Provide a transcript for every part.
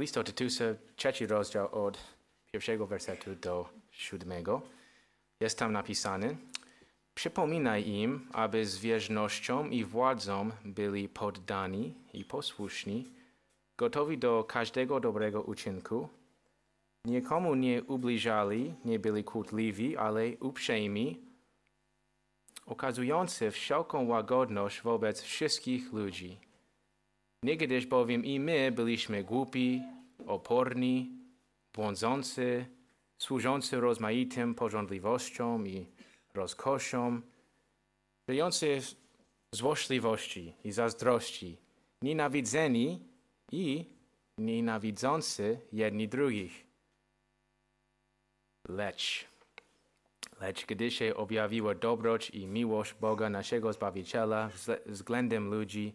List Tytusa, trzeci rozdział od pierwszego wersetu do siódmego. Jest tam napisane, Przypominaj im, aby z wiernością i władzą byli poddani i posłuszni, gotowi do każdego dobrego uczynku, nikomu nie ubliżali, nie byli kłótliwi, ale uprzejmi, okazujący wszelką łagodność wobec wszystkich ludzi. Niegdyś bowiem i my byliśmy głupi, oporni, błądzący, służący rozmaitym porządliwościom i rozkoszom, żyjący w złośliwości i zazdrości, nienawidzeni i nienawidzący jedni drugich. Lecz, lecz gdy się objawiła dobroć i miłość Boga naszego Zbawiciela względem ludzi,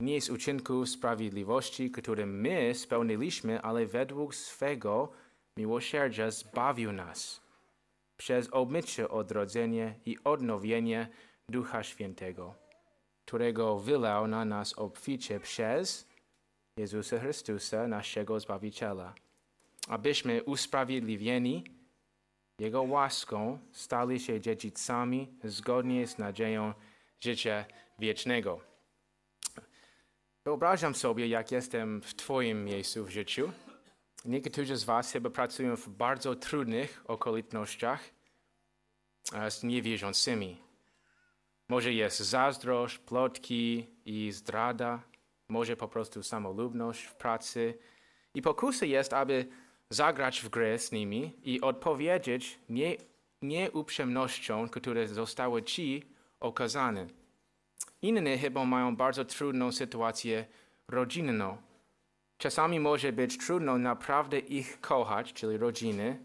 nie z uczynków sprawiedliwości, które my spełniliśmy, ale według swego miłosierdzia zbawił nas przez obmycie odrodzenie i odnowienie Ducha Świętego, którego wylał na nas obficie przez Jezusa Chrystusa, naszego Zbawiciela, abyśmy usprawiedliwieni Jego łaską stali się dziedzicami zgodnie z nadzieją życia wiecznego. Wyobrażam sobie, jak jestem w Twoim miejscu w życiu. Niektórzy z Was chyba pracują w bardzo trudnych okolicznościach z niewierzącymi. Może jest zazdrość, plotki i zdrada, może po prostu samolubność w pracy. I pokusa jest, aby zagrać w grę z nimi i odpowiedzieć nie, nieuprzejmością, które zostały Ci okazane. Inni chyba mają bardzo trudną sytuację rodzinną. Czasami może być trudno naprawdę ich kochać, czyli rodziny,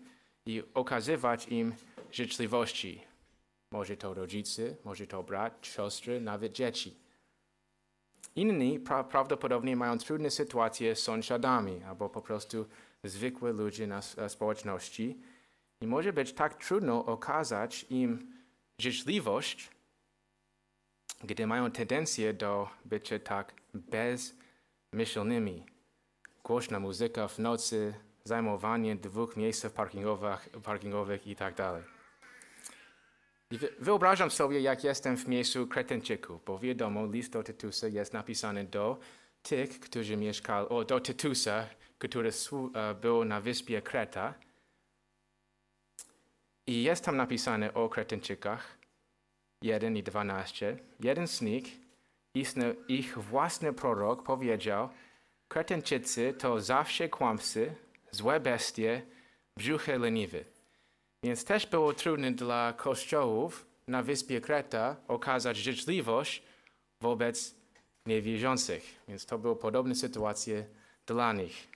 i okazywać im życzliwości. Może to rodzice, może to brat, siostry, nawet dzieci. Inni pra prawdopodobnie mają trudne sytuacje z sąsiadami albo po prostu zwykłe ludzie na społeczności. I może być tak trudno okazać im życzliwość, gdy mają tendencję do bycia tak bezmyślnymi. Głośna muzyka w nocy, zajmowanie dwóch miejsc parkingowych, parkingowych i tak dalej. Wyobrażam sobie, jak jestem w miejscu Kretenczyków, bo wiadomo, list do Tytusa jest napisany do tych, którzy mieszkali, o, do Tytusa, który e, był na wyspie Kreta. I jest tam napisane o Kretenczykach 1 i 12. Jeden z nich, ich własny prorok, powiedział, Kretenczycy to zawsze kłamcy, złe bestie, brzuchy leniwe. Więc też było trudne dla kościołów na wyspie Kreta okazać życzliwość wobec niewierzących. Więc to była podobna sytuacja dla nich.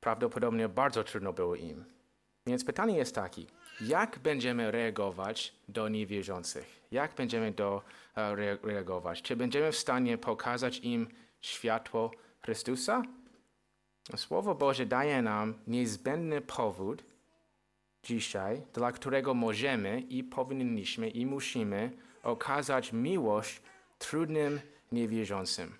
Prawdopodobnie bardzo trudno było im. Więc pytanie jest takie, jak będziemy reagować do niewierzących? Jak będziemy do, uh, reagować? Czy będziemy w stanie pokazać im światło Chrystusa? Słowo Boże daje nam niezbędny powód dzisiaj, dla którego możemy i powinniśmy i musimy okazać miłość trudnym niewierzącym.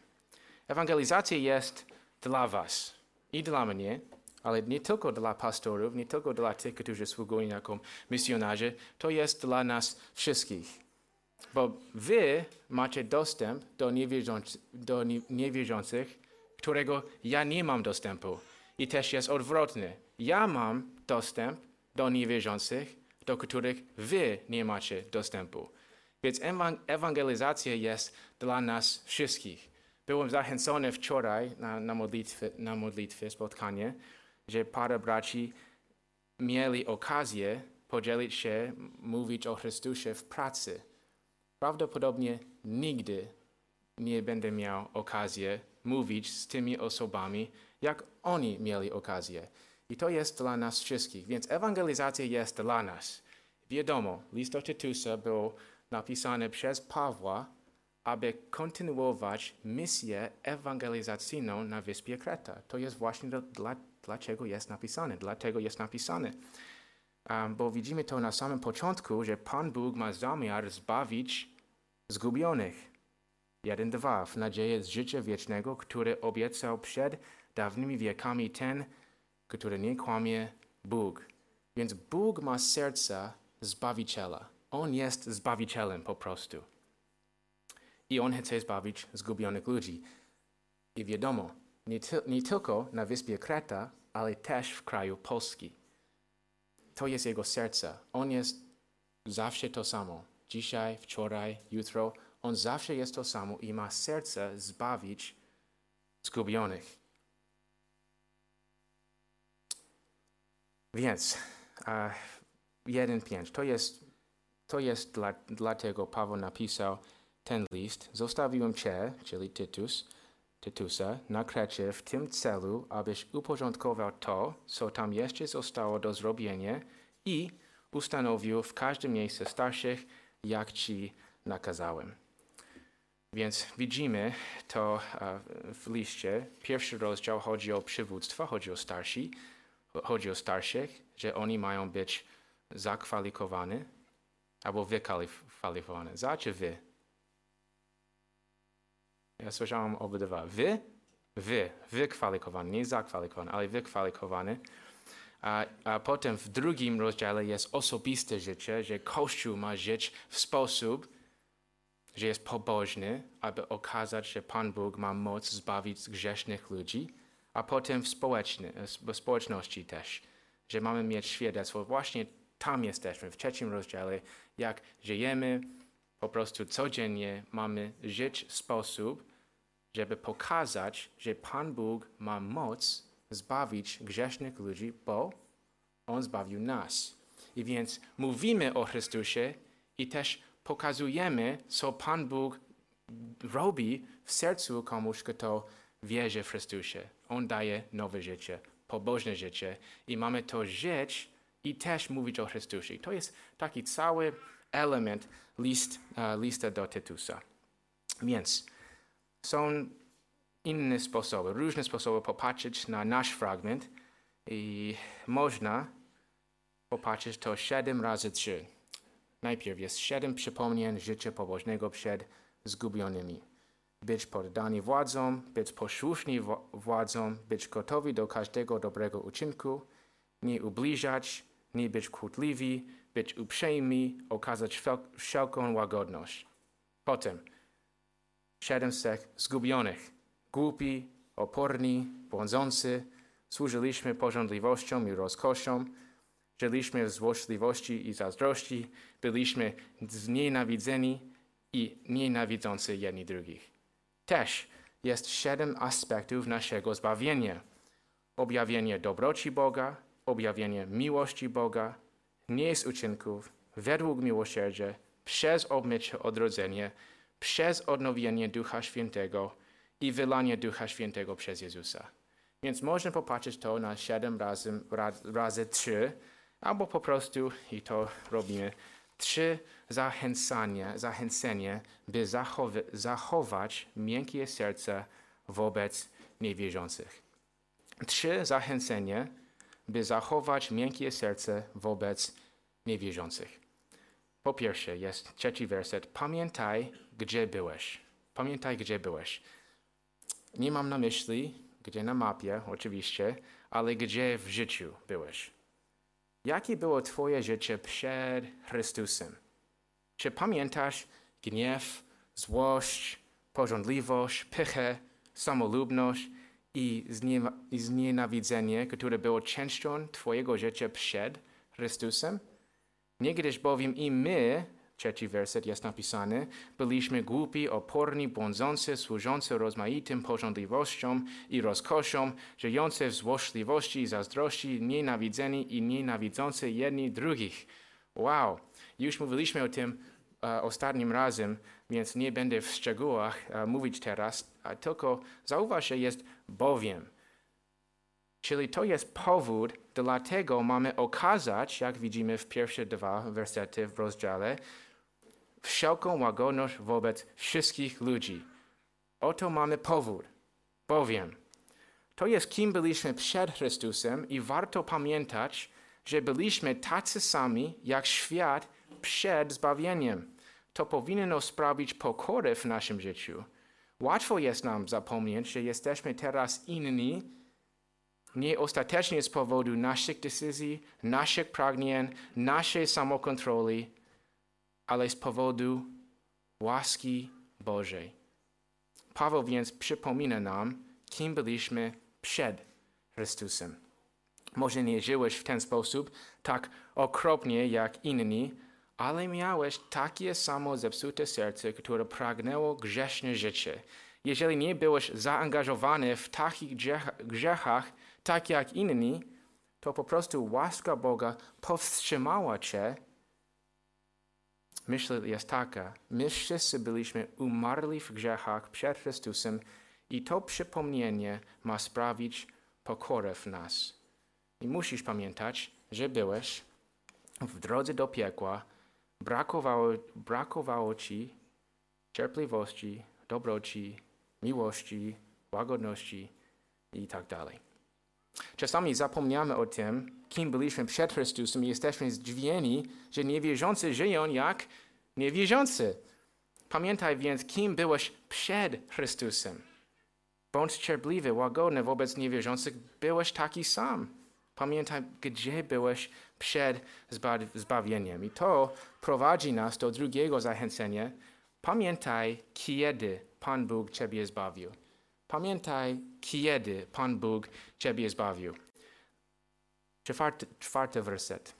Ewangelizacja jest dla Was i dla mnie, ale nie tylko dla pastorów, nie tylko dla tych, którzy sługują jako misjonarze, to jest dla nas wszystkich. Bo Wy macie dostęp do, niewierzących, do niewierzących którego ja nie mam dostępu. I też jest odwrotnie. Ja mam dostęp do niewierzących, do których wy nie macie dostępu. Więc ewangelizacja jest dla nas wszystkich. Byłem zachęcony wczoraj na, na, modlitwie, na modlitwie, spotkanie, że parę braci mieli okazję podzielić się, mówić o Chrystusie w pracy. Prawdopodobnie nigdy nie będę miał okazję mówić z tymi osobami, jak oni mieli okazję. I to jest dla nas wszystkich. Więc ewangelizacja jest dla nas. Wiadomo, list do Tytusa był napisany przez Pawła, aby kontynuować misję ewangelizacyjną na wyspie Kreta. To jest właśnie dla, dlaczego jest napisane. Dlatego jest napisane. Um, bo widzimy to na samym początku, że Pan Bóg ma zamiar zbawić zgubionych. 1-2 w nadzieję z życia wiecznego, które obiecał przed dawnymi wiekami ten, który nie kłamie, Bóg. Więc Bóg ma serca Zbawiciela. On jest Zbawicielem po prostu. I On chce zbawić zgubionych ludzi. I wiadomo, nie, ty, nie tylko na wyspie Kreta, ale też w kraju Polski. To jest Jego serce. On jest zawsze to samo. Dzisiaj, wczoraj, jutro. On zawsze jest to samo i ma serce zbawić zgubionych. Więc uh, 1.5. To jest, to jest dla, dlatego Paweł napisał ten list. Zostawiłem Cię, czyli Tytus, Tytusa, na Krecie w tym celu, abyś uporządkował to, co tam jeszcze zostało do zrobienia i ustanowił w każdym miejscu starszych, jak Ci nakazałem. Więc widzimy to w liście. Pierwszy rozdział chodzi o przywództwo, chodzi o starsi, chodzi o starszych, że oni mają być zakwalifikowani albo wykwalifikowani. Za czy wy? Ja słyszałem obydwa. Wy? Wy. Wykwalifikowani, nie zakwalifikowani, ale wykwalifikowani. A, a potem w drugim rozdziale jest osobiste życie, że Kościół ma żyć w sposób, że jest pobożny, aby okazać, że Pan Bóg ma moc zbawić grzesznych ludzi, a potem w, społeczny, w społeczności też, że mamy mieć świadectwo. Właśnie tam jesteśmy, w trzecim rozdziale, jak żyjemy po prostu codziennie, mamy żyć w sposób, żeby pokazać, że Pan Bóg ma moc zbawić grzesznych ludzi, bo On zbawił nas. I więc mówimy o Chrystusie i też pokazujemy, co Pan Bóg robi w sercu komuś, kto wierzy w Chrystusie. On daje nowe życie, pobożne życie i mamy to żyć i też mówić o Chrystusie. To jest taki cały element list, uh, lista do Tytusa. Więc są inne sposoby, różne sposoby popatrzeć na nasz fragment i można popatrzeć to 7 razy 3. Najpierw jest siedem przypomnień życia pobożnego przed zgubionymi. Być poddani władzom, być posłuszni władzom, być gotowi do każdego dobrego uczynku, nie ubliżać, nie być kłótliwi, być uprzejmi, okazać wszelką łagodność. Potem siedem cech zgubionych, głupi, oporni, błądzący, służyliśmy porządliwością i rozkoszą, żyliśmy w złośliwości i zazdrości, byliśmy znienawidzeni i nienawidzący jedni drugich. Też jest siedem aspektów naszego zbawienia. Objawienie dobroci Boga, objawienie miłości Boga, nie z uczynków, według miłosierdzia, przez obmycie odrodzenie, przez odnowienie Ducha Świętego i wylanie Ducha Świętego przez Jezusa. Więc można popatrzeć to na siedem razy, razy trzy, albo po prostu, i to robimy, trzy zachęcania, zachęcenie, by zachowy, zachować miękkie serce wobec niewierzących. Trzy zachęcenie, by zachować miękkie serce wobec niewierzących. Po pierwsze jest trzeci werset. Pamiętaj, gdzie byłeś. Pamiętaj, gdzie byłeś. Nie mam na myśli, gdzie na mapie, oczywiście, ale gdzie w życiu byłeś. Jakie było Twoje życie przed Chrystusem? Czy pamiętasz gniew, złość, pożądliwość, pychę, samolubność i znienawidzenie, które było częścią Twojego życia przed Chrystusem? Niegdyś bowiem i my, trzeci werset jest napisany, byliśmy głupi, oporni, błądzący, służący rozmaitym porządliwościom i rozkoszom, żyjący w złośliwości i zazdrości, nienawidzeni i nienawidzący jedni drugich. Wow! Już mówiliśmy o tym uh, ostatnim razem, więc nie będę w szczegółach uh, mówić teraz, tylko zauważ, że jest bowiem. Czyli to jest powód, dlatego mamy okazać, jak widzimy w pierwsze dwa wersety w rozdziale, wszelką łagodność wobec wszystkich ludzi. Oto mamy powód, bowiem to jest kim byliśmy przed Chrystusem i warto pamiętać, że byliśmy tacy sami jak świat przed zbawieniem. To powinno sprawić pokorę w naszym życiu. Łatwo jest nam zapomnieć, że jesteśmy teraz inni, nie ostatecznie z powodu naszych decyzji, naszych pragnień, naszej samokontroli, ale z powodu łaski Bożej. Paweł więc przypomina nam, kim byliśmy przed Chrystusem. Może nie żyłeś w ten sposób, tak okropnie jak inni, ale miałeś takie samo zepsute serce, które pragnęło grzeszne życie. Jeżeli nie byłeś zaangażowany w takich grzechach, tak jak inni, to po prostu łaska Boga powstrzymała cię. Myśl jest taka, my wszyscy byliśmy umarli w grzechach przed Chrystusem i to przypomnienie ma sprawić pokorę w nas. I musisz pamiętać, że byłeś w drodze do piekła, brakowało, brakowało ci cierpliwości, dobroci, miłości, łagodności i tak dalej. Czasami zapomniamy o tym, kim byliśmy przed Chrystusem i jesteśmy zdziwieni, że niewierzący żyją jak niewierzący. Pamiętaj więc, kim byłeś przed Chrystusem. Bądź cierpliwy, łagodny wobec niewierzących, byłeś taki sam. Pamiętaj, gdzie byłeś przed zbawieniem. I to prowadzi nas do drugiego zachęcenia. Pamiętaj, kiedy Pan Bóg Ciebie zbawił. Pamiętaj, kiedy Pan Bóg Ciebie zbawił. Czwarty, czwarty werset.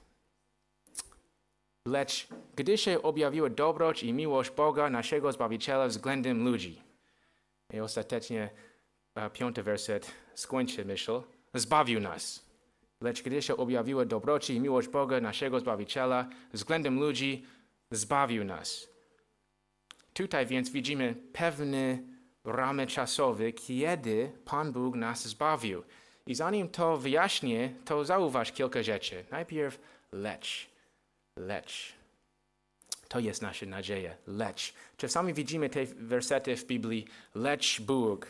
Lecz gdy się objawiła dobroć i miłość Boga, naszego Zbawiciela względem ludzi. I ostatecznie piąty werset skończy myśl. Zbawił nas. Lecz gdy się objawiła dobroci i miłość Boga, naszego Zbawiciela, względem ludzi, zbawił nas. Tutaj więc widzimy pewne ramy czasowe, kiedy Pan Bóg nas zbawił. I zanim to wyjaśnię, to zauważ kilka rzeczy. Najpierw lecz. Lecz. To jest nasza nadzieja. Lecz. Czasami widzimy te wersety w Biblii. Lecz Bóg.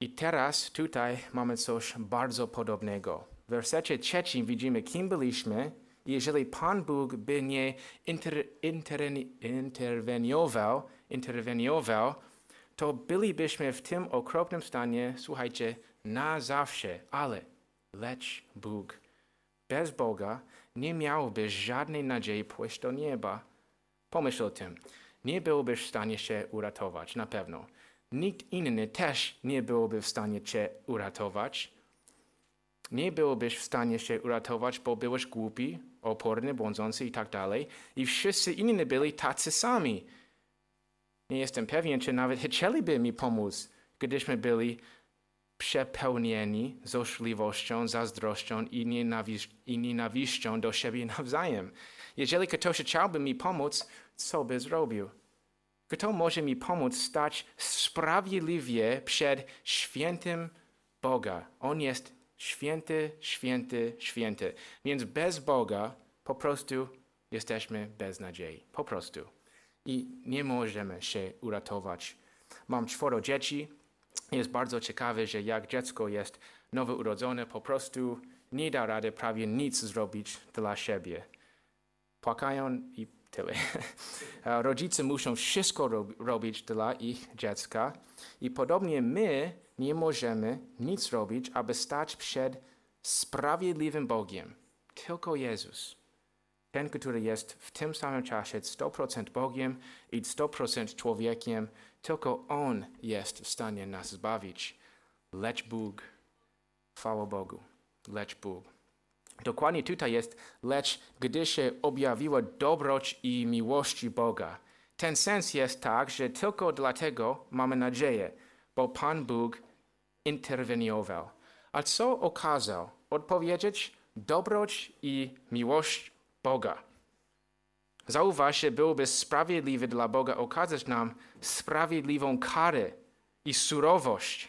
I teraz tutaj mamy coś bardzo podobnego. W wersecie trzecim widzimy, kim byliśmy, jeżeli Pan Bóg by nie inter, inter, interweniował, interweniował, to bylibyśmy w tym okropnym stanie, słuchajcie, na zawsze. Ale lecz Bóg, bez Boga nie miałby żadnej nadziei pójść do nieba. Pomyśl o tym. Nie byłbyś w stanie się uratować, na pewno. Nikt inny też nie byłby w stanie cię uratować. Nie byłbyś w stanie się uratować, bo byłeś głupi, oporny, błądzący i tak dalej. I wszyscy inni byli tacy sami. Nie jestem pewien, czy nawet chcieliby mi pomóc, gdyśmy byli przepełnieni złośliwością, zazdrością i, nienawiś i nienawiścią do siebie nawzajem. Jeżeli ktoś chciałby mi pomóc, co by zrobił? Kto może mi pomóc stać sprawiedliwie przed świętym Boga? On jest święty, święty, święty. Więc bez Boga po prostu jesteśmy bez nadziei. Po prostu. I nie możemy się uratować. Mam czworo dzieci. Jest bardzo ciekawe, że jak dziecko jest nowo urodzone, po prostu nie da rady prawie nic zrobić dla siebie. Płakają i tyle. Rodzice muszą wszystko robić dla ich dziecka i podobnie my nie możemy nic robić, aby stać przed sprawiedliwym Bogiem. Tylko Jezus. Ten, który jest w tym samym czasie 100% Bogiem i 100% człowiekiem, tylko On jest w stanie nas zbawić. Lecz Bóg, chwała Bogu, lecz Bóg. Dokładnie tutaj jest, lecz gdy się objawiła dobroć i miłości Boga. Ten sens jest tak, że tylko dlatego mamy nadzieję, bo Pan Bóg interweniował. A co okazał? Odpowiedzieć dobroć i miłość Boga. Zauważ, że byłoby sprawiedliwe dla Boga okazać nam sprawiedliwą karę i surowość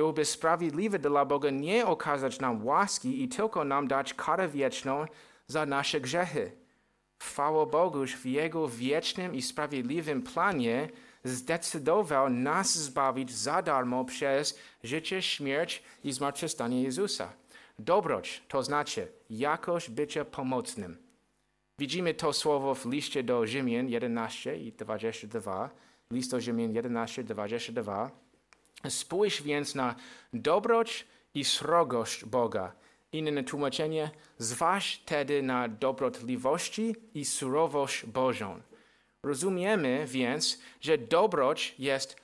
Byłoby sprawiedliwe dla Boga nie okazać nam łaski i tylko nam dać karę wieczną za nasze grzechy. Chwała Bogu, w Jego wiecznym i sprawiedliwym planie zdecydował nas zbawić za darmo przez życie, śmierć i zmartwychwstanie Jezusa. Dobroć to znaczy jakość bycia pomocnym. Widzimy to słowo w liście do Rzymian 11 i 22. List do Rzymian 11, 22. Spójrz więc na dobroć i srogość Boga. Inne tłumaczenie, zważ tedy na dobrotliwości i surowość Bożą. Rozumiemy więc, że dobroć jest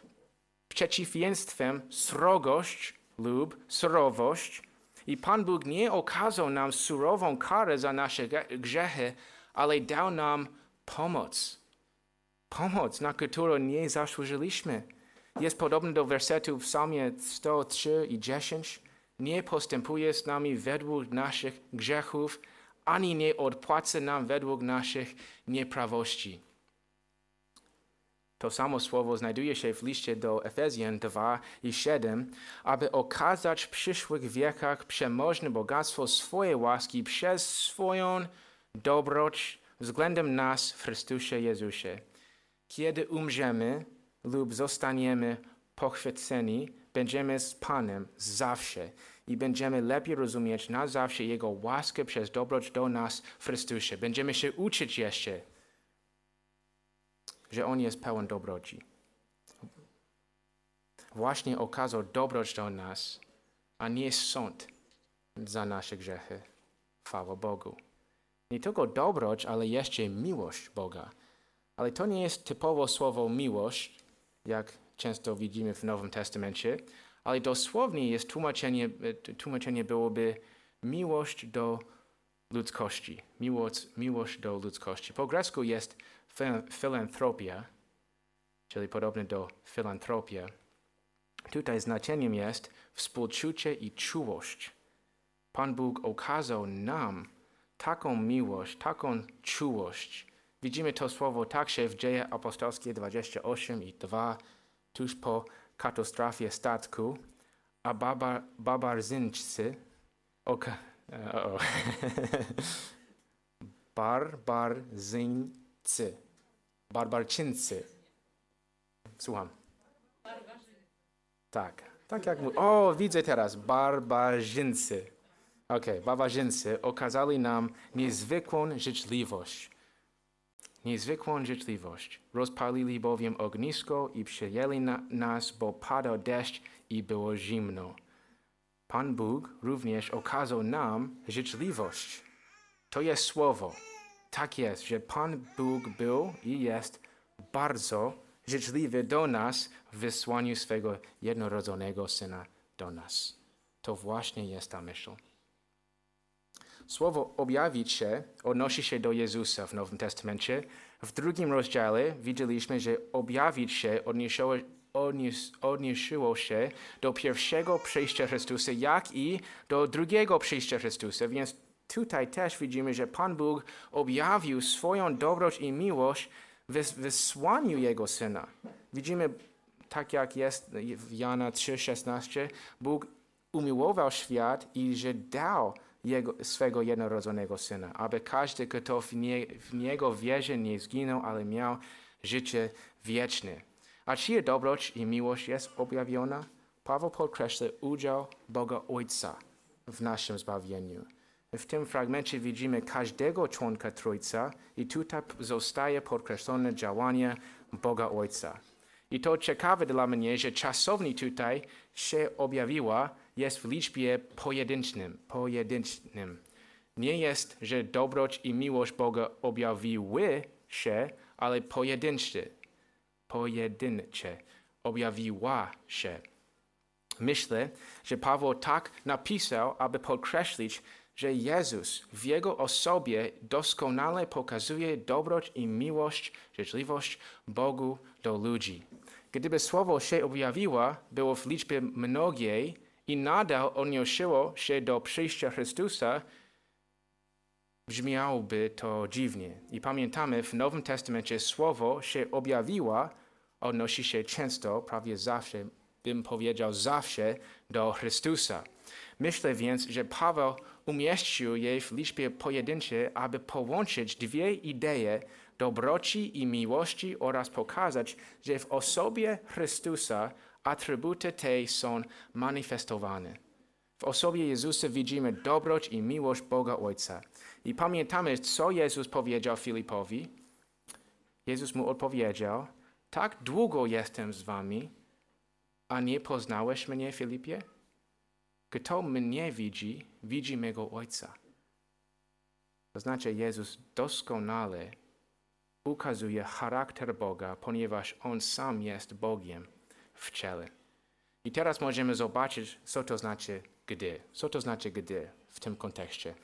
przeciwieństwem srogość lub surowość i Pan Bóg nie okazał nam surową karę za nasze grzechy, ale dał nam pomoc. Pomoc, na którą nie zasłużyliśmy. Jest podobny do wersetu w Psalmie 103 i 10. Nie postępuje z nami według naszych grzechów, ani nie odpłaca nam według naszych nieprawości. To samo słowo znajduje się w liście do Efezjan 2 i 7, aby okazać w przyszłych wiekach przemożne bogactwo swojej łaski przez swoją dobroć względem nas w Chrystusie Jezusie. Kiedy umrzemy lub zostaniemy pochwyceni, będziemy z Panem zawsze i będziemy lepiej rozumieć na zawsze Jego łaskę przez dobroć do nas w Chrystusie. Będziemy się uczyć jeszcze że On jest pełen dobroci. Właśnie okazał dobroć do nas, a nie sąd za nasze grzechy. Chwała Bogu. Nie tylko dobroć, ale jeszcze miłość Boga. Ale to nie jest typowo słowo miłość, jak często widzimy w Nowym Testamencie, ale dosłownie jest tłumaczenie, tłumaczenie byłoby miłość do ludzkości. Miłość, miłość do ludzkości. Po grecku jest filantropia, czyli podobne do filantropia, tutaj znaczeniem jest współczucie i czułość. Pan Bóg okazał nam taką miłość, taką czułość. Widzimy to słowo także w Dzieje Apostolskie 28 i 2, tuż po katastrofie statku, a babar, barbarzyńcy, oka, uh, barbarzyńcy Barbarczyńcy. Słucham. Tak, tak jak mówię. O, widzę teraz. Barbarzyńcy. Okej, okay, barbarzyńcy okazali nam niezwykłą życzliwość. Niezwykłą życzliwość. Rozpalili bowiem ognisko i przyjęli na, nas, bo padał deszcz i było zimno. Pan Bóg również okazał nam życzliwość. To jest słowo tak jest, że Pan Bóg był i jest bardzo życzliwy do nas w wysłaniu swego jednorodzonego Syna do nas. To właśnie jest ta myśl. Słowo objawić się odnosi się do Jezusa w Nowym Testamencie. W drugim rozdziale widzieliśmy, że objawić się odniosło, odnios, odniosło się do pierwszego przyjścia Chrystusa, jak i do drugiego przyjścia Chrystusa, więc tutaj też widzimy, że Pan Bóg objawił swoją dobroć i miłość w wysłaniu Jego Syna. Widzimy, tak jak jest w Jana 3,16, Bóg umiłował świat i że dał jego, swego jednorodzonego Syna, aby każdy, kto w, nie, w Niego wierzy, nie zginął, ale miał życie wieczne. A czyja dobroć i miłość jest objawiona? Paweł podkreśla udział Boga Ojca w naszym zbawieniu. W tym fragmencie widzimy każdego członka Trójca i tutaj zostaje podkreślone działanie Boga Ojca. I to ciekawe dla mnie, że czasownik tutaj się objawiła jest w liczbie pojedynczym, pojedynczym. Nie jest, że dobroć i miłość Boga objawiły się, ale pojedyncze, pojedyncze, objawiła się. Myślę, że Paweł tak napisał, aby podkreślić, że Jezus w Jego osobie doskonale pokazuje dobroć i miłość, życzliwość Bogu do ludzi. Gdyby słowo się objawiło, było w liczbie mnogiej i nadal odnosiło się do przyjścia Chrystusa, brzmiałoby to dziwnie. I pamiętamy, w Nowym Testamencie słowo się objawiło, odnosi się często, prawie zawsze, bym powiedział zawsze, do Chrystusa. Myślę więc, że Paweł umieścił je w liczbie pojedynczej, aby połączyć dwie idee dobroci i miłości oraz pokazać, że w osobie Chrystusa atrybuty te są manifestowane. W osobie Jezusa widzimy dobroć i miłość Boga Ojca. I pamiętamy, co Jezus powiedział Filipowi. Jezus mu odpowiedział, tak długo jestem z wami, a nie poznałeś mnie, Filipie? Kto mnie widzi, widzi mego Ojca. To znaczy, Jezus doskonale ukazuje charakter Boga, ponieważ On sam jest Bogiem w ciele. I teraz możemy zobaczyć, co to znaczy gdy. Co to znaczy gdy w tym kontekście.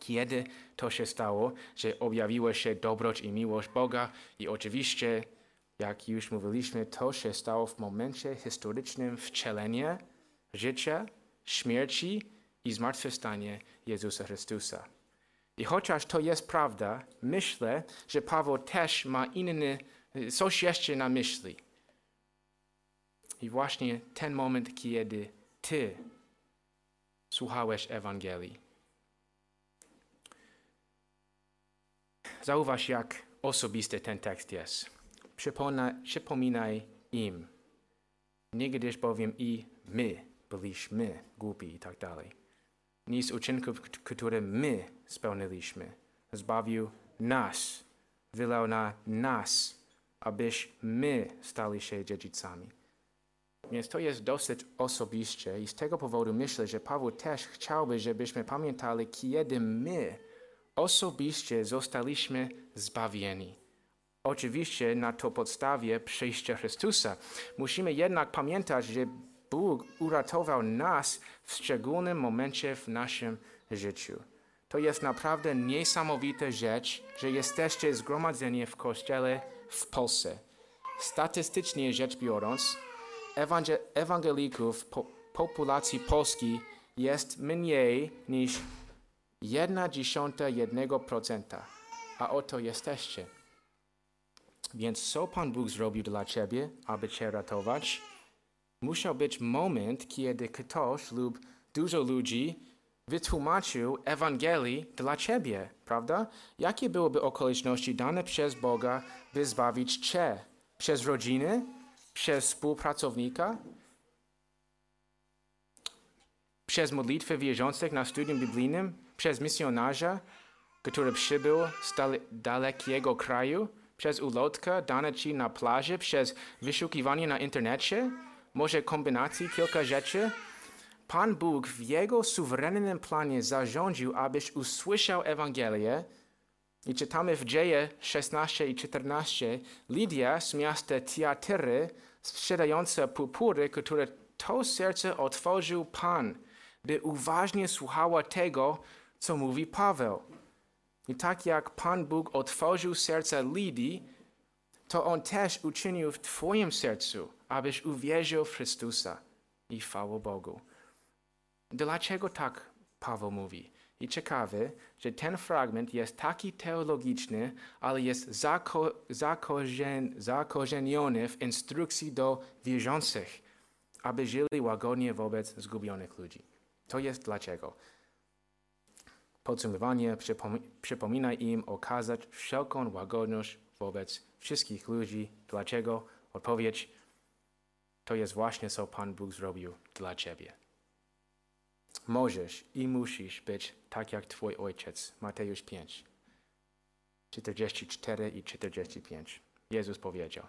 Kiedy to się stało, że objawiła się dobroć i miłość Boga i oczywiście, jak już mówiliśmy, to się stało w momencie historycznym wcielenia, życia, śmierci i zmartwychwstania Jezusa Chrystusa. I chociaż to jest prawda, myślę, że Paweł też ma inny, coś jeszcze na myśli. I właśnie ten moment, kiedy ty słuchałeś Ewangelii. Zauważ, jak osobisty ten tekst jest. Przypomnaj, przypominaj im. Niegdyś bowiem i my byliśmy głupi i tak dalej. Nic uczynków, które my spełniliśmy. Zbawił nas, wylał na nas, abyś my stali się dziedzicami. Więc to jest dosyć osobiście i z tego powodu myślę, że Paweł też chciałby, żebyśmy pamiętali, kiedy my osobiście zostaliśmy zbawieni. Oczywiście na to podstawie przyjścia Chrystusa. Musimy jednak pamiętać, że Bóg uratował nas w szczególnym momencie w naszym życiu. To jest naprawdę niesamowita rzecz, że jesteście zgromadzeni w kościele w Polsce. Statystycznie rzecz biorąc, ewangelików po populacji Polski jest mniej niż 1,1%, a oto jesteście. Więc co Pan Bóg zrobił dla Ciebie, aby Cię ratować? Musiał być moment, kiedy ktoś lub dużo ludzi wytłumaczył Ewangelii dla Ciebie, prawda? Jakie byłyby okoliczności dane przez Boga, by zbawić Cię? Przez rodziny? Przez współpracownika? Przez modlitwę wierzących na studium biblijnym? Przez misjonarza, który przybył z dalekiego kraju? Przez ulotkę dane Ci na plaży? Przez wyszukiwanie na internecie? Może kombinacji kilka rzeczy? Pan Bóg w Jego suwerennym planie zarządził, abyś usłyszał Ewangelię. I czytamy w dzieje 16 i 14, Lidia z miasta Tiatyry, sprzedająca purpury, które to serce otworzył Pan, by uważnie słuchała tego, co mówi Paweł. I tak jak Pan Bóg otworzył serce Lidii, to On też uczynił w Twoim sercu, abyś uwierzył w Chrystusa i chwała Bogu. Dlaczego tak Paweł mówi? I ciekawe, że ten fragment jest taki teologiczny, ale jest zako, zakorzen, zakorzeniony w instrukcji do wierzących, aby żyli łagodnie wobec zgubionych ludzi. To jest dlaczego. Podsumowanie przypominaj im okazać wszelką łagodność wobec wszystkich ludzi. Dlaczego? Odpowiedź to jest właśnie co Pan Bóg zrobił dla Ciebie. Możesz i musisz być tak jak Twój ojciec. Mateusz 5, 44 i 45. Jezus powiedział: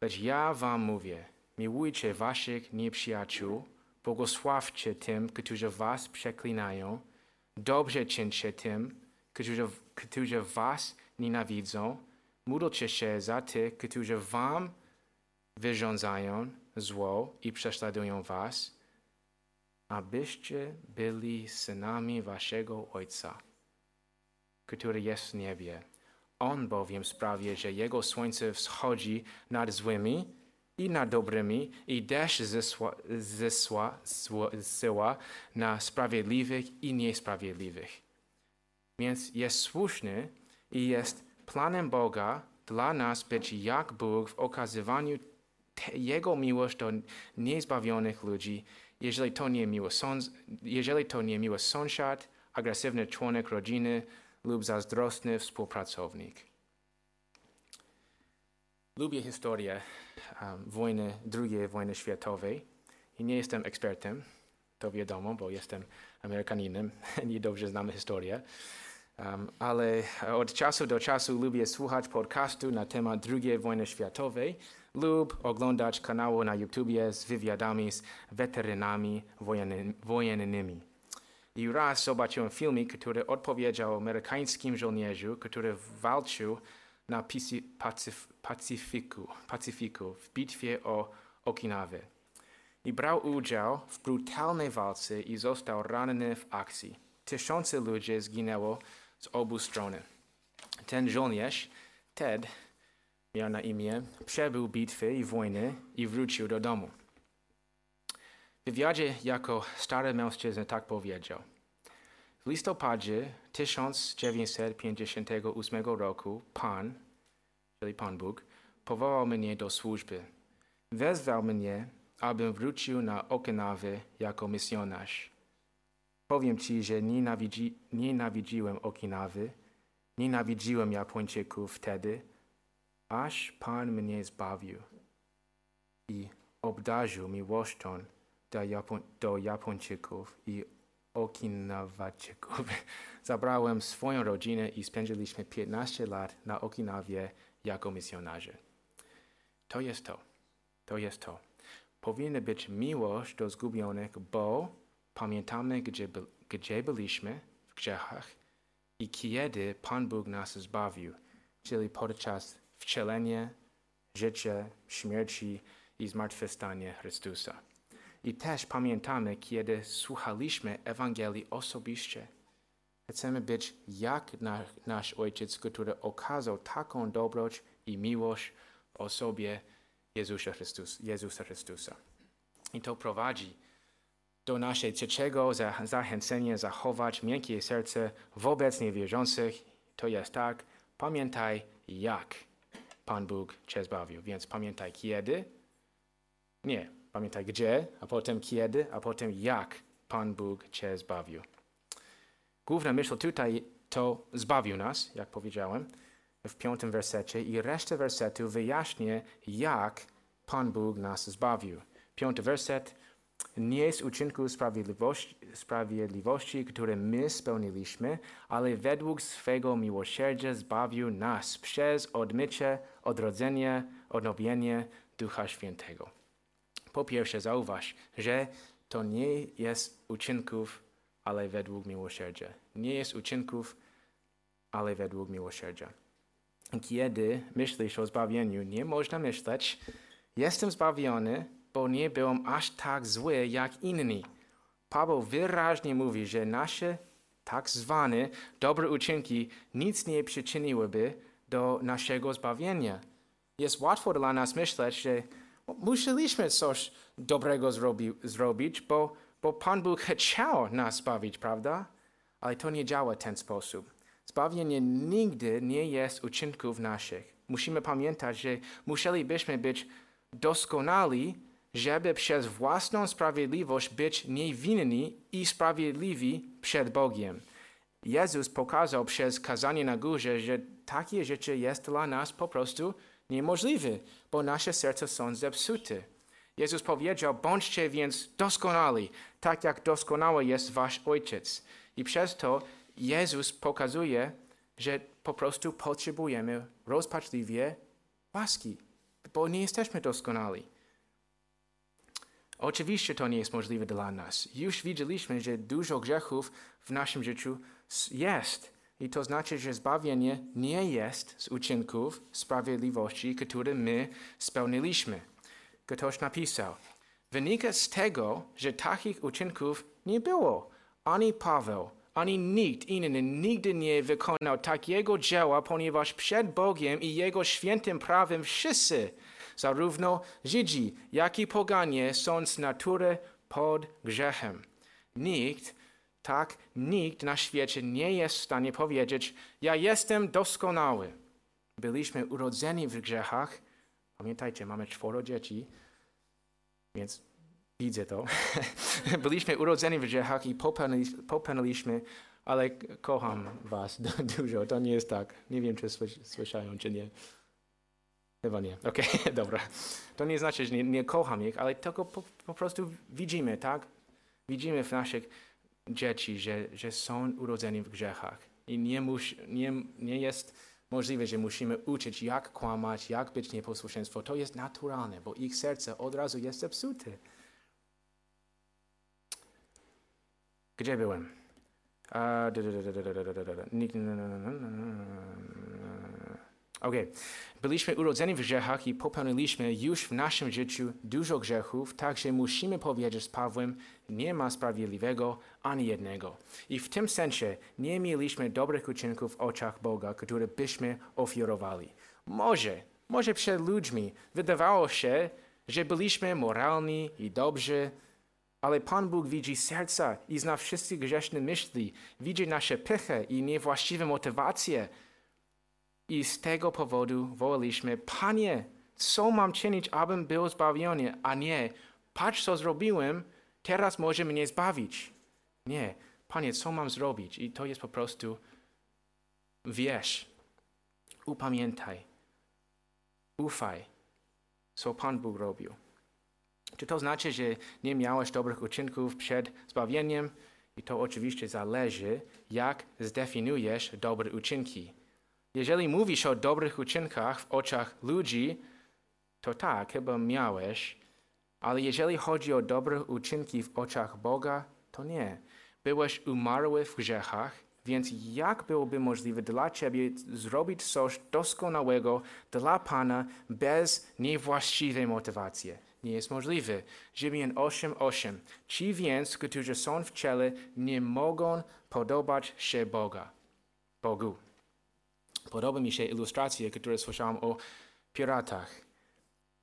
Lecz ja Wam mówię, miłujcie Waszych nieprzyjaciół, błogosławcie tym, którzy Was przeklinają, dobrze czyńcie tym, którzy, którzy Was nienawidzą, módlcie się za tych, którzy Wam wyrządzają zło i prześladują Was abyście byli synami waszego Ojca, który jest w niebie. On bowiem sprawia, że Jego słońce wschodzi nad złymi i nad dobrymi i deszcz zesła, zsyła na sprawiedliwych i niesprawiedliwych. Więc jest słuszny i jest planem Boga dla nas być jak Bóg w okazywaniu Jego miłość do niezbawionych ludzi jeżeli to nie miły, jeżeli to nie miły sąsiad, agresywny członek rodziny lub zazdrosny współpracownik. Lubię historię um, wojny, II wojny światowej i nie jestem ekspertem, to wiadomo, bo jestem Amerykaninem i dobrze znamy historię. Um, ale od czasu do czasu lubię słuchać podcastu na temat II wojny światowej lub oglądać kanały na YouTubie z wywiadami z weteranami wojenny, wojennymi. I raz zobaczyłem filmik, który odpowiedział amerykańskim żołnierzu, który walczył na Pacyfiku, Pacyfiku w bitwie o Okinawę. I brał udział w brutalnej walce i został ranny w akcji. Tysiące ludzi zginęło z obu stron. Ten żołnierz, Ted, miał na imię, przebył bitwy i wojny i wrócił do domu. W wywiadzie jako stary mężczyzna tak powiedział. W listopadzie 1958 roku Pan, czyli Pan Bóg, powołał mnie do służby. Wezwał mnie, abym wrócił na Okinawę jako misjonarz. Powiem Ci, że nienawidzi, nienawidziłem Okinawy, nienawidziłem Japończyków wtedy, aż Pan mnie zbawił i obdarzył miłością do, Japoń, do Japończyków i Okinawaczyków. Zabrałem swoją rodzinę i spędziliśmy 15 lat na Okinawie jako misjonarze. To jest to. To jest to. Powinna być miłość do zgubionych, bo pamiętamy, gdzie, by, gdzie byliśmy w grzechach i kiedy Pan Bóg nas zbawił, czyli podczas wcielenia, życia, śmierci i zmartwychwstania Chrystusa. I też pamiętamy, kiedy słuchaliśmy Ewangelii osobiście. Chcemy być jak na, nasz Ojciec, który okazał taką dobroć i miłość osobie Jezusa, Chrystus, Jezusa Chrystusa. I to prowadzi do naszej trzeciego zachęcenia zachować miękkie serce wobec niewierzących. To jest tak, pamiętaj jak Pan Bóg Cię zbawił. Więc pamiętaj kiedy, nie, pamiętaj gdzie, a potem kiedy, a potem jak Pan Bóg Cię zbawił. Główna myśl tutaj to zbawił nas, jak powiedziałem, w piątym wersecie i resztę wersetu wyjaśnię, jak Pan Bóg nas zbawił. Piąty werset. Nie z uczynku sprawiedliwości, sprawiedliwości, które my spełniliśmy, ale według swego miłosierdzia zbawił nas przez odmycie, odrodzenie, odnowienie Ducha Świętego. Po pierwsze, zauważ, że to nie jest uczynków, ale według miłosierdzia. Nie jest uczynków, ale według miłosierdzia. Kiedy myślisz o zbawieniu, nie można myśleć, jestem zbawiony, bo nie byłem aż tak zły jak inni. Paweł wyraźnie mówi, że nasze tak zwane dobre uczynki nic nie przyczyniłyby do naszego zbawienia. Jest łatwo dla nas myśleć, że musieliśmy coś dobrego zrobi, zrobić, bo, bo Pan Bóg chciał nas zbawić, prawda? Ale to nie działa w ten sposób. Zbawienie nigdy nie jest uczynków naszych. Musimy pamiętać, że musielibyśmy być doskonali, żeby przez własną sprawiedliwość być niewinni i sprawiedliwi przed Bogiem. Jezus pokazał przez kazanie na górze, że takie rzeczy jest dla nas po prostu niemożliwe, bo nasze serca są zepsute. Jezus powiedział, bądźcie więc doskonali, tak jak doskonały jest wasz Ojciec. I przez to Jezus pokazuje, że po prostu potrzebujemy rozpaczliwie łaski, bo nie jesteśmy doskonali. Oczywiście to nie jest możliwe dla nas. Już widzieliśmy, że dużo grzechów w naszym życiu jest. I to znaczy, że zbawienie nie jest z uczynków sprawiedliwości, które my spełniliśmy. Ktoś napisał, wynika z tego, że takich uczynków nie było. Ani Paweł, ani nikt inny nigdy nie wykonał takiego dzieła, ponieważ przed Bogiem i Jego świętym prawem wszyscy, zarówno Żydzi, jak i poganie, są z natury pod grzechem. Nikt, tak, nikt na świecie nie jest w stanie powiedzieć, ja jestem doskonały. Byliśmy urodzeni w grzechach. Pamiętajcie, mamy czworo dzieci, więc widzę to. Byliśmy urodzeni w grzechach i popełniliśmy, ale kocham was dużo. To nie jest tak. Nie wiem, czy słyszają, czy nie. Chyba nie. Okej, okay, dobra. To nie znaczy, że nie, nie kocham ich, ale tylko po, po, prostu widzimy, tak? Widzimy w naszych dzieci, że, że są urodzeni w grzechach. I nie, mus, nie, nie jest możliwe, że musimy uczyć, jak kłamać, jak być nieposłuszeństwo. To jest naturalne, bo ich serce od razu jest zepsute. Gdzie byłem? Nikt. Okej. Byliśmy urodzeni w grzechach i popełniliśmy już w naszym życiu dużo grzechów, także musimy powiedzieć z Pawłem, nie ma sprawiedliwego ani jednego. I w tym sensie nie mieliśmy dobrych uczynków w oczach Boga, które byśmy ofiarowali. Może, może przed ludźmi wydawało się, że byliśmy moralni i dobrzy, ale Pan Bóg widzi serca i zna wszystkie grzeszne myśli, widzi nasze pychę i niewłaściwe motywacje. I z tego powodu wołaliśmy, Panie, co mam czynić, abym był zbawiony? A nie, patrz co zrobiłem, teraz może mnie zbawić. Nie, Panie, co mam zrobić? I to jest po prostu wierz, upamiętaj, ufaj, co Pan Bóg robił. Czy to znaczy, że nie miałeś dobrych uczynków przed zbawieniem? I to oczywiście zależy, jak zdefiniujesz dobre uczynki. Jeżeli mówisz o dobrych uczynkach w oczach ludzi, to tak, chyba miałeś, ale jeżeli chodzi o dobre uczynki w oczach Boga, to nie. Byłeś umarły w grzechach, więc jak byłoby możliwe dla Ciebie zrobić coś doskonałego dla Pana bez niewłaściwej motywacji? Nie jest możliwe. Rzymian 8:8. Ci więc, którzy są w ciele, nie mogą podobać się Boga. Bogu. Podoba mi się ilustracja, która słyszałem o piratach.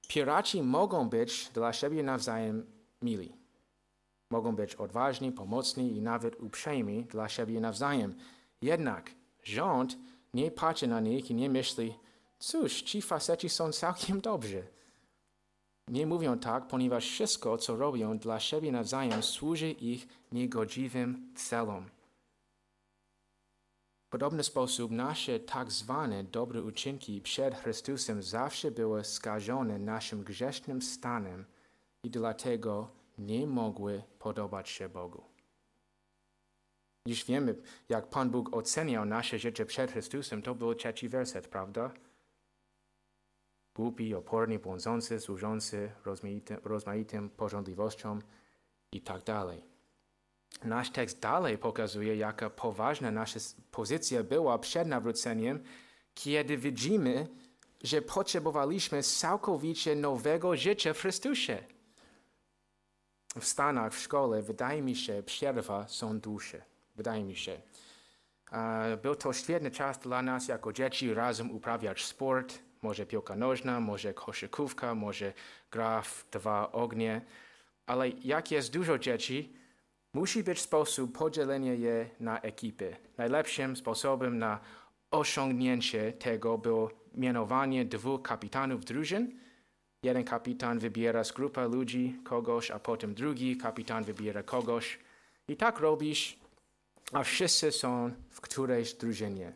Piraci mogą być dla siebie nawzajem mili. Mogą być odważni, pomocni i nawet uprzejmi dla siebie nawzajem. Jednak rząd nie patrzy na nich i nie myśli, cóż, ci faceci są całkiem dobrzy. Nie mówią tak, ponieważ wszystko, co robią dla siebie nawzajem, służy ich niegodziwym celom. Podobny sposób nasze tak zwane dobre uczynki przed Chrystusem zawsze były skażone naszym grzesznym stanem i dlatego nie mogły podobać się Bogu. Już wiemy, jak Pan Bóg oceniał nasze życie przed Chrystusem, to był trzeci werset, prawda? Głupi, oporni, błądzący, służący rozmaitym, rozmaitym porządliwościom i tak dalej. Nasz tekst dalej pokazuje, jaka poważna nasza pozycja była przed nawróceniem, kiedy widzimy, że potrzebowaliśmy całkowicie nowego życia w Chrystusie. W Stanach, w szkole, wydaje mi się, przerwa są dłuższe. Wydaje mi się. Był to świetny czas dla nas jako dzieci razem uprawiać sport, może piłka nożna, może koszykówka, może gra w dwa ognie. Ale jak jest dużo dzieci, musi być sposób podzielenia je na ekipy. Najlepszym sposobem na osiągnięcie tego było mianowanie dwóch kapitanów drużyn. Jeden kapitan wybiera z grupy ludzi kogoś, a potem drugi kapitan wybiera kogoś. I tak robisz, a wszyscy są w którejś drużynie.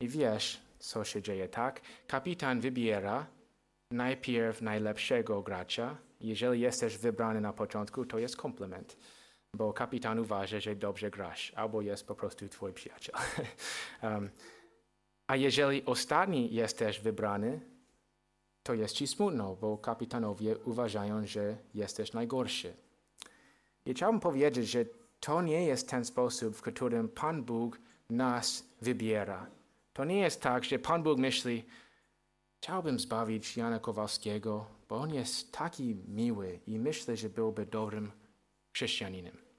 I wiesz, co się dzieje, tak? Kapitan wybiera najpierw najlepszego gracza. Jeżeli jesteś wybrany na początku, to jest komplement, bo kapitan uważa, że dobrze grasz, albo jest po prostu twój przyjaciel. um, a jeżeli ostatni jesteś wybrany, to jest ci smutno, bo kapitanowie uważają, że jesteś najgorszy. I chciałbym powiedzieć, że to nie jest ten sposób, w którym Pan Bóg nas wybiera. To nie jest tak, że Pan Bóg myśli, chciałbym zbawić Jana Kowalskiego, bo on jest taki miły i myślę, że byłby dobrym chrześcijaninem.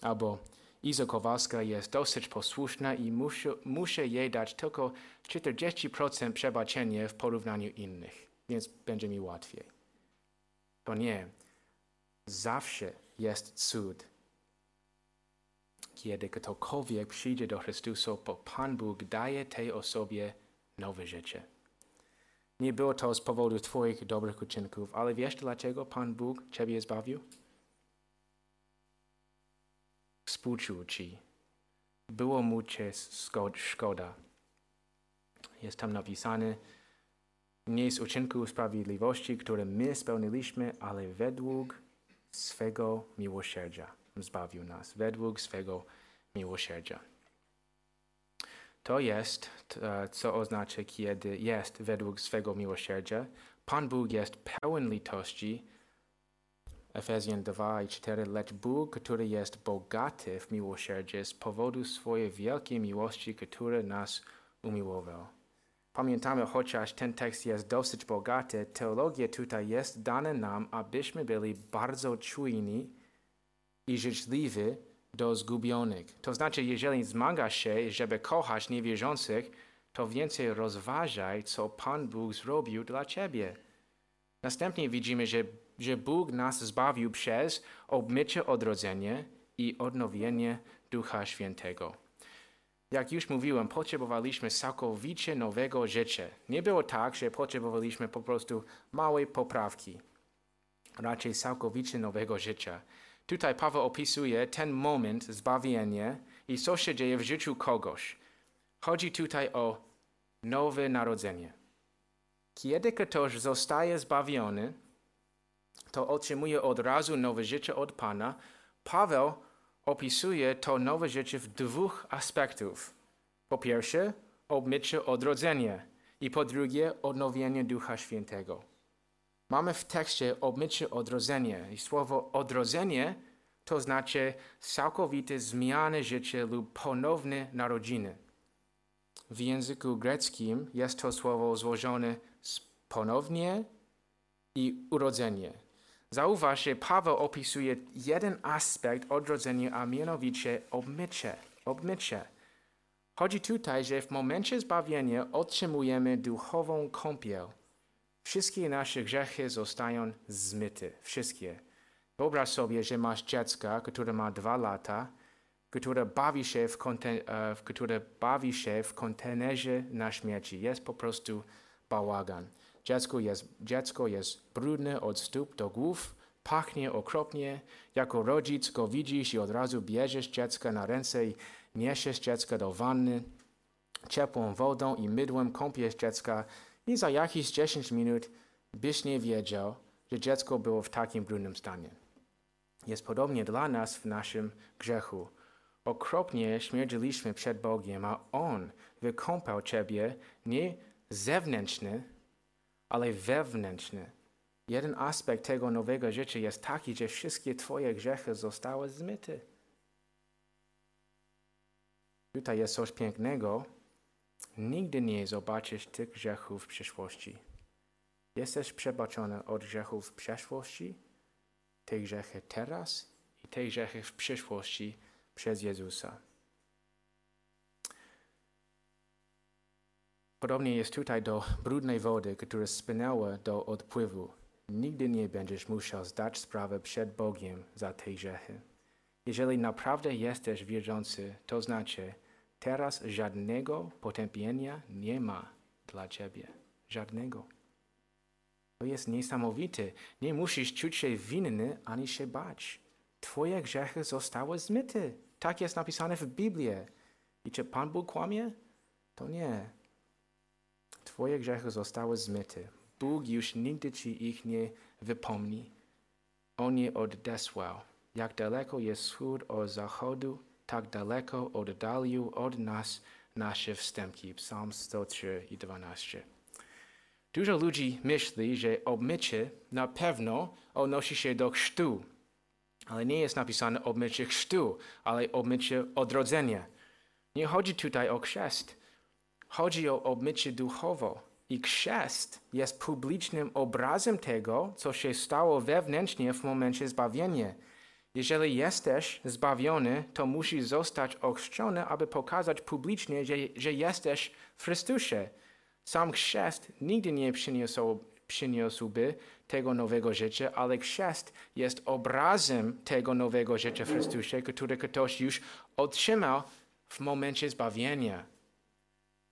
Albo Iza Kowalska jest dosyć posłuszna i muszę, muszę jej dać tylko 40% przebaczenia w porównaniu innych, więc będzie mi łatwiej. To nie. Zawsze jest cud. Kiedy ktokolwiek przyjdzie do Chrystusa, bo Pan Bóg daje tej osobie nowe życie. Nie było to z powodu Twoich dobrych uczynków, ale wiesz dlaczego Pan Bóg Ciebie zbawił? Współczuł Ci. Było mu Cię szkoda. Jest tam napisane, nie z uczynku sprawiedliwości, które my spełniliśmy, ale według swego miłosierdzia zbawił nas. Według swego miłosierdzia. To jest, t- co oznacza, kiedy jest według swego miłosierdzia. Pan Bóg jest pełen litości. Efezjan 2 i 4. Lecz Bóg, który jest bogaty w miłosierdzie z powodu swojej wielkiej miłości, który nas umiłował. Pamiętamy, chociaż ten tekst jest dosyć bogaty, teologia tutaj jest dana nam, abyśmy byli bardzo czujni i życzliwi do zgubionych. To znaczy, jeżeli zmagasz się, żeby kochać niewierzących, to więcej rozważaj, co Pan Bóg zrobił dla ciebie. Następnie widzimy, że, że Bóg nas zbawił przez obmycie odrodzenie i odnowienie Ducha Świętego. Jak już mówiłem, potrzebowaliśmy całkowicie nowego życia. Nie było tak, że potrzebowaliśmy po prostu małej poprawki. Raczej całkowicie nowego życia. Tutaj Paweł opisuje ten moment zbawienia i co się dzieje w życiu kogoś. Chodzi tutaj o nowe narodzenie. Kiedy ktoś zostaje zbawiony, to otrzymuje od razu nowe życie od Pana. Paweł opisuje to nowe życie w dwóch aspektów. Po pierwsze, obmycie odrodzenia i po drugie, odnowienie Ducha Świętego. Mamy w tekście obmycie odrodzenia i słowo odrodzenie to znaczy całkowite zmiany życia lub ponowne narodziny. W języku greckim jest to słowo złożone z ponownie i urodzenie. Zauważ, że Paweł opisuje jeden aspekt odrodzenia, a mianowicie obmycie. obmycie. Chodzi tutaj, że w momencie zbawienia otrzymujemy duchową kąpiel. Wszystkie nasze grzechy zostają zmyte. Wszystkie. Wyobraź sobie, że masz dziecko, które ma dwa lata, które bawi się w, konten- e, które bawi się w kontenerze na śmieci. Jest po prostu bałagan. Dziecko jest, dziecko jest brudne od stóp do głów, pachnie okropnie. Jako rodzic go widzisz i od razu bierzesz dziecko na ręce i niesiesz dziecko do wanny. Ciepłą wodą i mydłem kąpiesz dziecka i za jakieś 10 minut byś nie wiedział, że dziecko było w takim brudnym stanie. Jest podobnie dla nas w naszym grzechu. Okropnie śmierdziliśmy przed Bogiem, a On wykąpał Ciebie nie zewnętrzny, ale wewnętrzny. Jeden aspekt tego nowego życia jest taki, że wszystkie Twoje grzechy zostały zmyte. Tutaj jest coś pięknego. Nigdy nie zobaczysz tych grzechów w przyszłości. Jesteś przebaczony od grzechów w przeszłości, te grzechy teraz i te grzechy w przyszłości przez Jezusa. Podobnie jest tutaj do brudnej wody, która spłynęła do odpływu. Nigdy nie będziesz musiał zdać sprawę przed Bogiem za te grzechy. Jeżeli naprawdę jesteś wierzący, to znaczy, teraz żadnego potępienia nie ma dla ciebie. Żadnego. To jest niesamowite. Nie musisz czuć się winny ani się bać. Twoje grzechy zostały zmyte. Tak jest napisane w Biblii. I czy Pan Bóg kłamie? To nie. Twoje grzechy zostały zmyte. Bóg już nigdy ci ich nie wypomni. On je odesłał. Jak daleko jest wschód od zachodu, tak daleko oddalił od nas nasze wstępki. Psalm 103 i 12. Dużo ludzi myśli, że obmycie na pewno odnosi się do chrztu, ale nie jest napisane obmycie chrztu, ale obmycie odrodzenia. Nie chodzi tutaj o chrzest. Chodzi o obmycie duchowo. I chrzest jest publicznym obrazem tego, co się stało wewnętrznie w momencie zbawienia. Jeżeli jesteś zbawiony, to musisz zostać ochrzczony, aby pokazać publicznie, że, że jesteś w Chrystusie. Sam chrzest nigdy nie przyniósł, przyniósłby tego nowego życia, ale chrzest jest obrazem tego nowego życia w Chrystusie, który ktoś już otrzymał w momencie zbawienia.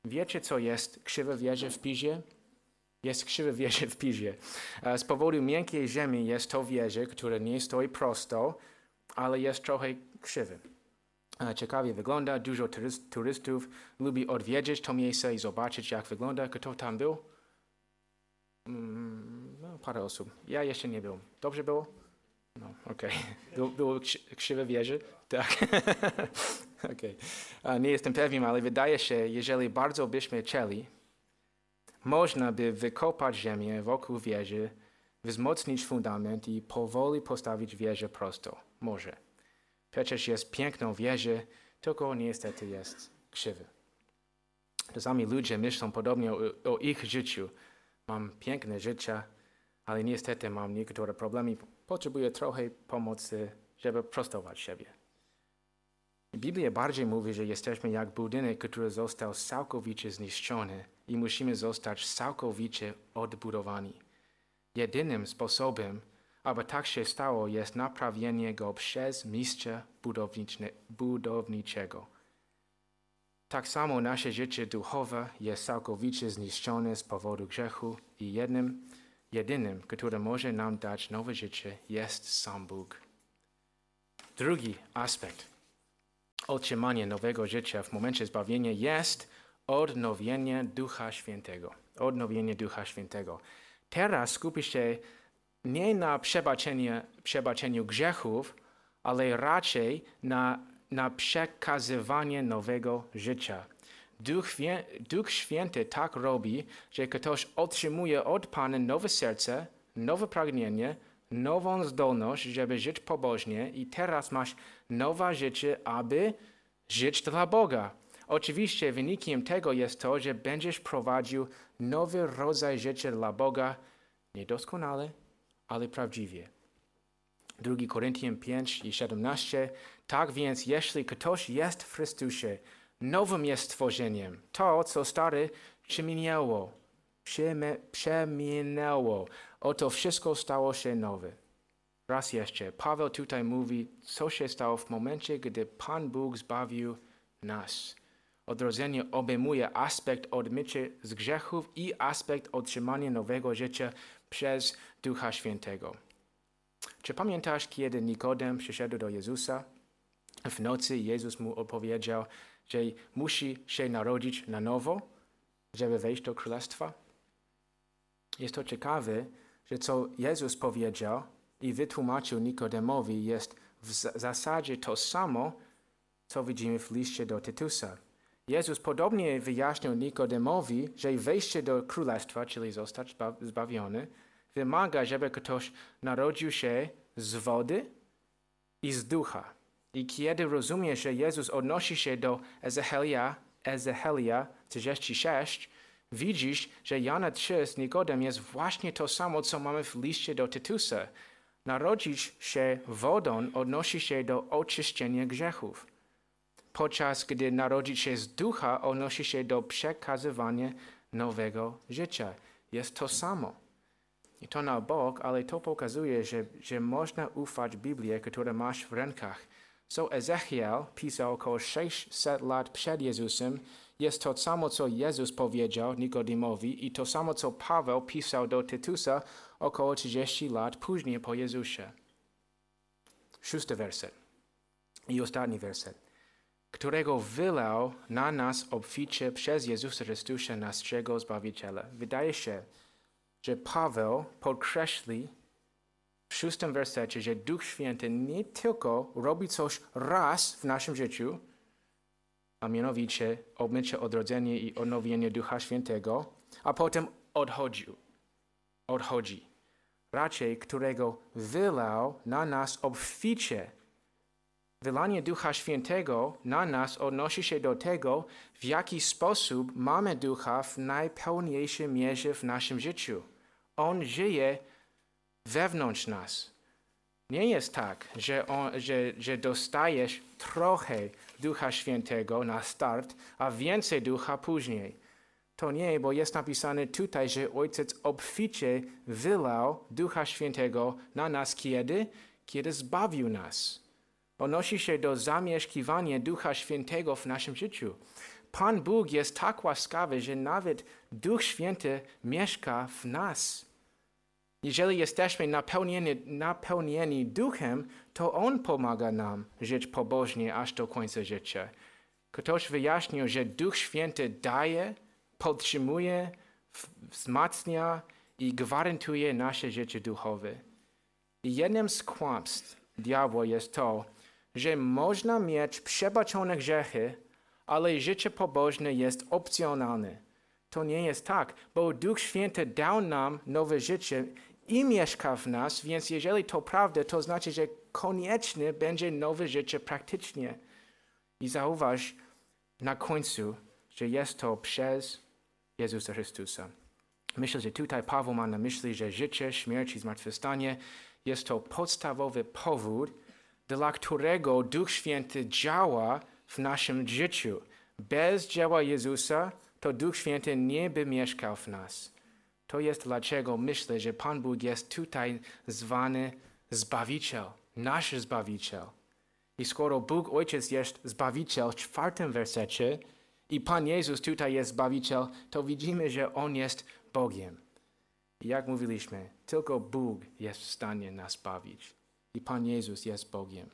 Wiecie, co jest krzywe wieże w Pizie? Jest krzywe wieże w Pizie. Z powodu miękkiej ziemi jest to wieże, które nie stoi prosto, ale jest trochę krzywe. Ciekawie wygląda, dużo turystów lubi odwiedzić to miejsce i zobaczyć, jak wygląda. Kto tam był? Mm, no, parę osób. Ja jeszcze nie byłem. Dobrze było? No, okej. Okay. Było krzywe wieże? Tak. Okej. A, Nie jestem pewien, ale wydaje się, jeżeli bardzo byśmy chcieli, można by wykopać ziemię wokół wieży, wzmocnić fundament i powoli postawić wieżę prosto. Może. Przecież jest piękną wieżę, tylko niestety jest krzywy. Czasami ludzie myślą podobnie o, o ich życiu. Mam piękne życie, ale niestety mam niektóre problemy. Potrzebuję trochę pomocy, żeby prostować siebie. Biblia bardziej mówi, że jesteśmy jak budynek, który został całkowicie zniszczony i musimy zostać całkowicie odbudowani. Jedynym sposobem, aby tak się stało, jest naprawienie go przez mistrza budownicze, budowniczego. Tak samo nasze życie duchowe jest całkowicie zniszczone z powodu grzechu i jednym, jedynym, który może nam dać nowe życie, jest sam Bóg. Drugi aspekt otrzymanie nowego życia w momencie zbawienia jest odnowienie Ducha Świętego. Odnowienie Ducha Świętego. Teraz skupi się nie na przebaczeniu, grzechów, ale raczej na, na przekazywanie nowego życia. Duch, Wie- Duch Święty tak robi, że ktoś otrzymuje od Pana nowe serce, nowe pragnienie, nową zdolność, żeby żyć pobożnie i teraz masz nowe życie, aby żyć dla Boga. Oczywiście wynikiem tego jest to, że będziesz prowadził nowy rodzaj życia dla Boga, niedoskonale, ale prawdziwie. 2 Koryntian 5 i 17. Tak więc, jeśli ktoś jest w Chrystusie, nowym jest stworzeniem. To, co stare, przeminęło. Przeminęło. Oto wszystko stało się nowe. Raz jeszcze, Paweł tutaj mówi, co się stało w momencie, gdy Pan Bóg zbawił nas. Odrodzenie obejmuje aspekt odmycia z grzechów i aspekt otrzymania nowego życia przez Ducha Świętego. Czy pamiętasz, kiedy Nikodem przyszedł do Jezusa? W nocy Jezus mu opowiedział, że musi się narodzić na nowo, żeby wejść do królestwa. Jest to ciekawe, że co Jezus powiedział i wytłumaczył Nikodemowi jest w za- zasadzie to samo, co widzimy w liście do Tytusa. Jezus podobnie wyjaśnił Nikodemowi, że wejście do królestwa, czyli zostać zba- zbawiony, wymaga, żeby ktoś narodził się z wody i z ducha. I kiedy rozumiesz, że Jezus odnosi się do Ezechelia, Ezechelia 36, widzisz, że Jana 3 z Nikodem jest właśnie to samo, co mamy w liście do Tytusa. Narodzić się wodą odnosi się do oczyszczenia grzechów podczas gdy narodzić się z ducha odnosi się do przekazywania nowego życia. Jest to samo. I to na bok, ale to pokazuje, że, że można ufać Biblii, którą masz w rękach. Co Ezechiel pisał około 600 lat przed Jezusem, jest to samo, co Jezus powiedział Nikodemowi i to samo, co Paweł pisał do Tytusa około 30 lat później po Jezusie. Szósty werset i ostatni werset którego wylał na nas obficie przez Jezusa Chrystusa, naszego Zbawiciela. Wydaje się, że Paweł podkreśli w szóstym wersecie, że Duch Święty nie tylko robi coś raz w naszym życiu, a mianowicie obmycie, odrodzenie i odnowienie Ducha Świętego, a potem odchodził. Odchodzi. Raczej, którego wylał na nas obficie Wylanie Ducha Świętego na nas odnosi się do tego, w jaki sposób mamy Ducha w najpełniejszej mierze w naszym życiu. On żyje wewnątrz nas. Nie jest tak, że, on, że, że dostajesz trochę Ducha Świętego na start, a więcej Ducha później. To nie, bo jest napisane tutaj, że Ojciec obficie wylał Ducha Świętego na nas kiedy? Kiedy zbawił nas odnosi się do zamieszkiwania Ducha Świętego w naszym życiu. Pan Bóg jest tak łaskawy, że nawet Duch Święty mieszka w nas. Jeżeli jesteśmy napełnieni, napełnieni Duchem, to On pomaga nam żyć pobożnie aż do końca życia. Ktoś wyjaśnił, że Duch Święty daje, podtrzymuje, wzmacnia i gwarantuje nasze życie duchowe. I jednym z kłamstw diabła jest to, że można mieć przebaczone grzechy, ale życie pobożne jest opcjonalne. To nie jest tak, bo Duch Święty dał nam nowe życie i mieszka w nas, więc jeżeli to prawda, to znaczy, że koniecznie będzie nowe życie praktycznie. I zauważ na końcu, że jest to przez Jezusa Chrystusa. Myślę, że tutaj Paweł ma na myśli, że życie, śmierć i zmartwychwstanie jest to podstawowy powód, dla którego Duch Święty działa w naszym życiu. Bez dzieła Jezusa to Duch Święty nie by mieszkał w nas. To jest dlaczego myślę, że Pan Bóg jest tutaj zwany Zbawiciel, nasz Zbawiciel. I skoro Bóg Ojciec jest Zbawiciel w czwartym wersecie i Pan Jezus tutaj jest Zbawiciel, to widzimy, że On jest Bogiem. I jak mówiliśmy, tylko Bóg jest w stanie nas zbawić. I Pan Jezus jest Bogiem.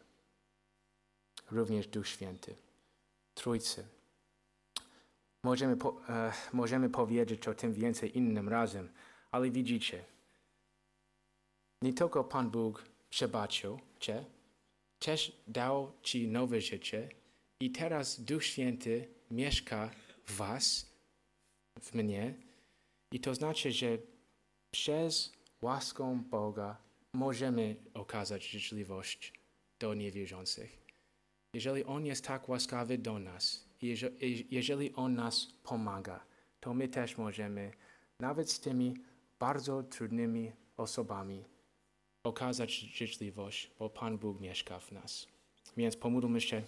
Również Duch Święty. Trójcy. Możemy, po, e, możemy powiedzieć o tym więcej innym razem, ale widzicie, nie tylko Pan Bóg przebaczył Cię, też dał Ci nowe życie i teraz Duch Święty mieszka w Was, w mnie i to znaczy, że przez łaskę Boga możemy okazać życzliwość do niewierzących. Jeżeli On jest tak łaskawy do nas, jeżeli On nas pomaga, to my też możemy, nawet z tymi bardzo trudnymi osobami, okazać życzliwość, bo Pan Bóg mieszka w nas. Więc pomódlmy się